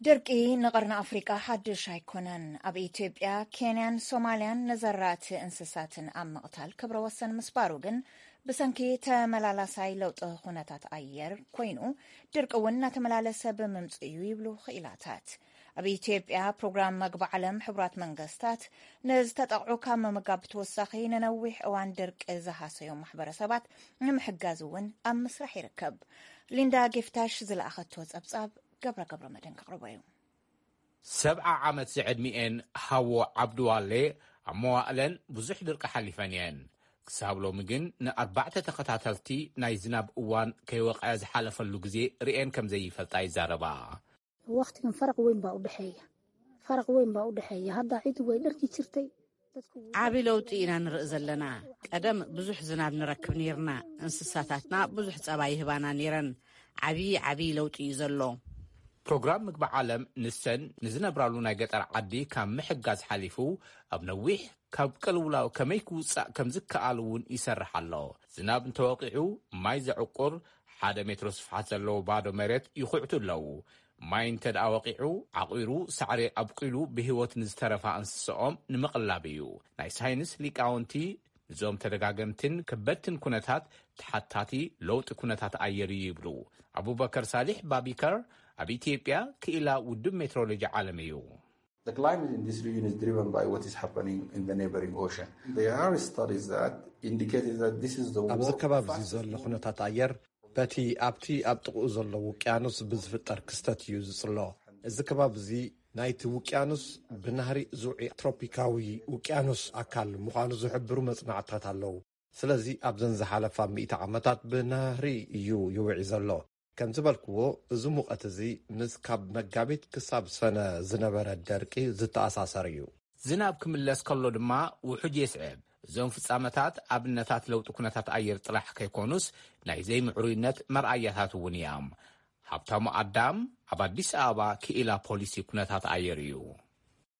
ድርቂ ንቐርኒ ኣፍሪቃ ሓድሽ ኣይኮነን። ኣብ ኢትዮጵያ፣ ኬንያን ሶማልያን ንዘራእቲ እንስሳትን ኣብ ምቕታል ክብረ ወሰን ምስባሩ ግን ብሰንኪ ተመላላሳይ ለውጢ ኩነታት ኣየር ኮይኑ ድርቂ እውን እናተመላለሰ ብምምፅ እዩ ይብሉ ክኢላታት። ኣብ ኢትዮጵያ ፕሮግራም መግቢ ዓለም ሕቡራት መንግስታት ንዝተጠቕዑ ካብ ምምጋብ ብተወሳኺ ንነዊሕ እዋን ድርቂ ዝሃሰዮም ማሕበረሰባት ንምሕጋዝ እውን ኣብ ምስራሕ ይርከብ። ሊንዳ ጌፍታሽ ዝለኣኸቶ ጸብጻብ ገብረ ገብረ መድን ከቕርቦ እዩ። ሰብዓ ዓመት ዝዕድሚኤን ሃዎ ዓብዱዋሌ ኣብ መዋእለን ብዙሕ ድርቂ ሓሊፈን እየን። ክሳብ ሎሚ ግን ንኣርባዕተ ተኸታተልቲ ናይ ዝናብ እዋን ከይወቕዐ ዝሓለፈሉ ግዜ ርእየን ከምዘይፈልጣ ይዛረባ። Waqtigan faraq weyn baa u dhexeeya Faraq weyn baa u dhexeeya Hadda cidu way dhargi jirtay dadku wuu ዓቢ ለውጢ ኢና ንርኢ ዘለና። ቀደም ብዙሕ ዝናብ ንረክብ ኔርና፣ እንስሳታትና ብዙሕ ጸባ ይህባና ኔረን። ዓቢ ዓቢ ለውጢ እዩ ዘሎ። ፕሮግራም ምግቢ ዓለም ንሰን ንዝነብራሉ ናይ ገጠር ዓዲ ካብ ምሕጋዝ ሓሊፉ ኣብ ነዊሕ ካብ ቅልውላው ከመይ ክውጻእ ከምዝከኣል እውን ይሰርሕ ኣሎ። ዝናብ እንተወቒዑ ማይ ዘዕቁር፣ ሓደ ሜትሮ ስፍሓት ዘለዎ ባዶ መሬት ይዅዕቱ ኣለዉ። ማይ እንተድኣ ወቒዑ፣ ዓቝሩ፣ ሳዕሪ ኣብቍሉ ብህይወት ንዝተረፋ እንስሳኦም ንምቕላብ እዩ። ናይ ሳይንስ ሊቃውንቲ ንዞም ተደጋገምቲን ከበድቲን ኵነታት ተሓታቲ ለውጢ ኵነታት ኣየር እዩ ይብሉ። ኣቡበከር ሳሊሕ ባቢከር ኣብ ኢትዮጵያ ክኢላ ውድብ ሜትሮሎጂ ዓለም እዩ። ኣብዚ ከባቢ'ዚ ዘሎ ኩነታት ኣየር በቲ ኣብቲ ኣብ ጥቕኡ ዘሎ ውቅያኖስ ብዝፍጠር ክስተት እዩ ዝጽሎ። እዚ ከባቢ'ዚ ናይቲ ውቅያኖስ ብናህሪ ዝውዒ ትሮፒካዊ ውቅያኖስ ኣካል ምዃኑ ዝሕብሩ መጽናዕትታት ኣለዉ። ስለዚ ኣብዘን ዝሓለፋ ሚእቲ ዓመታት ብናህሪ እዩ ይውዒ ዘሎ። ከም ዝበልክዎ እዚ ሙቐት እዚ ምስ ካብ መጋቢት ክሳብ ሰነ ዝነበረ ደርቂ ዝተኣሳሰር እዩ። ዝናብ ክምለስ ከሎ ድማ ውሑጅ የስዕብ። እዞም ፍጻመታት ኣብነታት ለውጢ ኩነታት ኣየር ጥራሕ ከይኮኑስ ናይ ዘይምዕሩይነት መርኣያታት እውን እያም። ሃብታሙ ኣዳም ኣብ ኣዲስ ኣበባ ክኢላ ፖሊሲ ኩነታት ኣየር እዩ።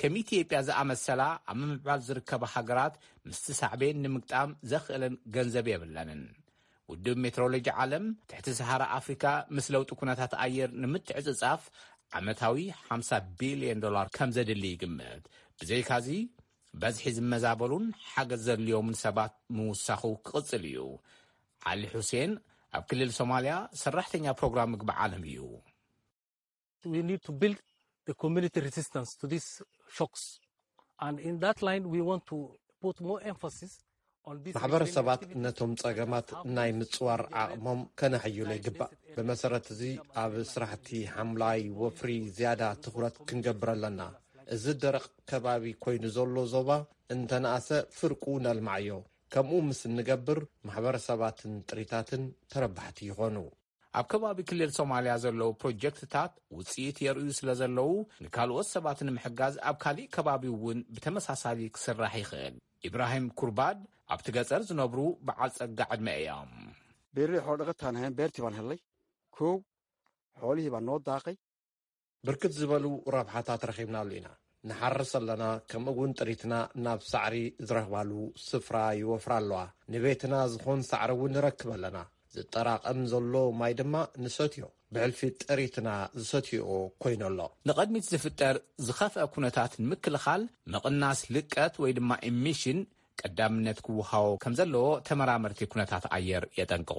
ከም ኢትዮጵያ ዝኣመሰላ ኣብ ምምዕባል ዝርከባ ሃገራት ምስቲ ሳዕቤን ንምግጣም ዘኽእለን ገንዘብ የብለንን። ውድብ ሜትሮሎጂ ዓለም፣ ትሕቲ ሰሃራ ኣፍሪካ ምስ ለውጢ ኩነታት ኣየር ንምትዕፅፃፍ ዓመታዊ ሓምሳ ቢልየን ዶላር ከምዘድሊ ይግምት። ብዘይካዚ በዝሒ ዝመዛበሉን ሓገዝ ዘድልዮምን ሰባት ምውሳኹ ክቕፅል እዩ። ዓሊ ሑሴን ኣብ ክልል ሶማልያ ሰራሕተኛ ፕሮግራም ምግቢ ዓለም እዩ። ማሕበረሰባት ነቶም ፀገማት ናይ ምፅዋር ዓቕሞም ከነዕይሎ ይግባእ። ብመሰረት እዚ ኣብ ስራሕቲ ሓምላይ ወፍሪ ዝያዳ ትኹረት ክንገብር ኣለና። እዚ ደረቕ ከባቢ ኮይኑ ዘሎ ዞባ እንተነኣሰ ፍርቁ ነልማዓዮ። ከምኡ ምስ እንገብር ማሕበረሰባትን ጥሪታትን ተረባሕቲ ይኾኑ። ኣብ ከባቢ ክልል ሶማልያ ዘለዉ ፕሮጀክትታት ውፅኢት የርእዩ ስለ ዘለዉ ንካልኦት ሰባት ንምሕጋዝ ኣብ ካሊእ ከባቢ እውን ብተመሳሳሊ ክስራሕ ይኽእል። ኢብራሂም ኩርባድ ኣብቲ ገፀር ዝነብሩ በዓል ፀጋ ዕድመ እዮም። Beeraley xoolo dhaqataan ahayn beertii baan hellay kow xoolihii baa noo daaqay. ብርክት ዝበሉ ረብሓታት ረኺብናሉ ኢና። ንሓርስ ኣለና ከምኡ እውን ጥሪትና ናብ ሳዕሪ ዝረኽባሉ ስፍራ ይወፍራ ኣለዋ። ንቤትና ዝኾን ሳዕሪ እውን ንረክብ ኣለና። ዝጠራቐም ዘሎ ማይ ድማ ንሰትዮ። ብሕልፊ ጥሪትና ዝሰትይኦ ኮይኑ ኣሎ። ንቕድሚት ዝፍጠር ዝኸፍኣ ኩነታት ንምክልኻል ምቕናስ ልቀት ወይ ድማ ኢሚሽን ቀዳምነት ክወሃቦ ከምዘለዎ ተመራመርቲ ኩነታት ኣየር የጠንቅቑ።